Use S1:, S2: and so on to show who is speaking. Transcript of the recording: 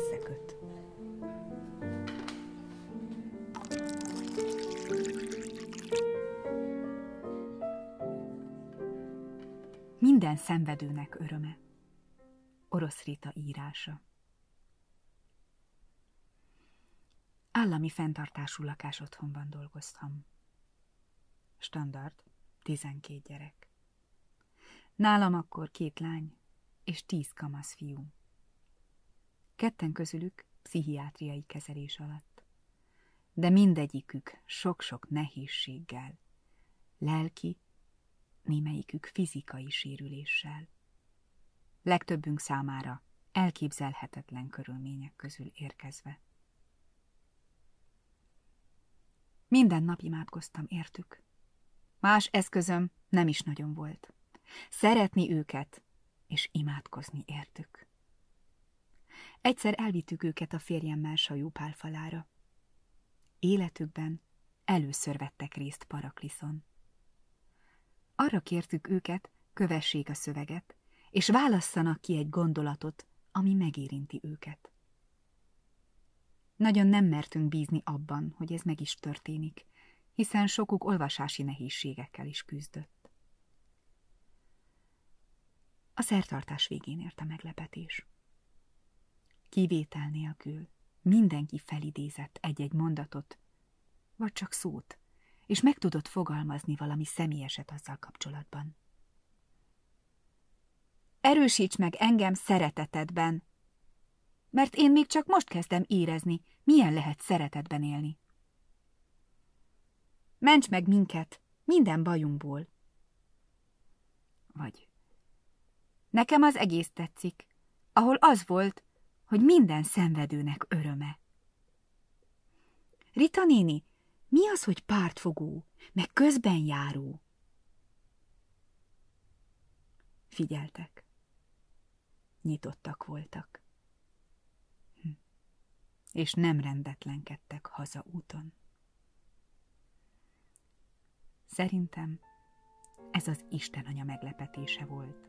S1: összeköt. Minden szenvedőnek öröme. Orosz Rita írása. Állami fenntartású lakás otthonban dolgoztam. Standard, 12 gyerek. Nálam akkor két lány és tíz kamasz fiú. Ketten közülük pszichiátriai kezelés alatt. De mindegyikük sok-sok nehézséggel, lelki, némelyikük fizikai sérüléssel. Legtöbbünk számára elképzelhetetlen körülmények közül érkezve. Minden nap imádkoztam értük. Más eszközöm nem is nagyon volt. Szeretni őket, és imádkozni értük. Egyszer elvittük őket a férjemmel pálfalára. Életükben először vettek részt Parakliszon. Arra kértük őket, kövessék a szöveget, és válasszanak ki egy gondolatot, ami megérinti őket. Nagyon nem mertünk bízni abban, hogy ez meg is történik, hiszen sokuk olvasási nehézségekkel is küzdött. A szertartás végén ért a meglepetés. Kivétel nélkül mindenki felidézett egy-egy mondatot, vagy csak szót, és meg tudott fogalmazni valami személyeset azzal kapcsolatban. Erősíts meg engem szeretetedben, mert én még csak most kezdem érezni, milyen lehet szeretetben élni. Ments meg minket, minden bajunkból. Vagy nekem az egész tetszik, ahol az volt, hogy minden szenvedőnek öröme. Rita néni, mi az, hogy pártfogó, meg közben járó? Figyeltek. Nyitottak voltak. Hm. És nem rendetlenkedtek haza úton. Szerintem ez az Isten anya meglepetése volt.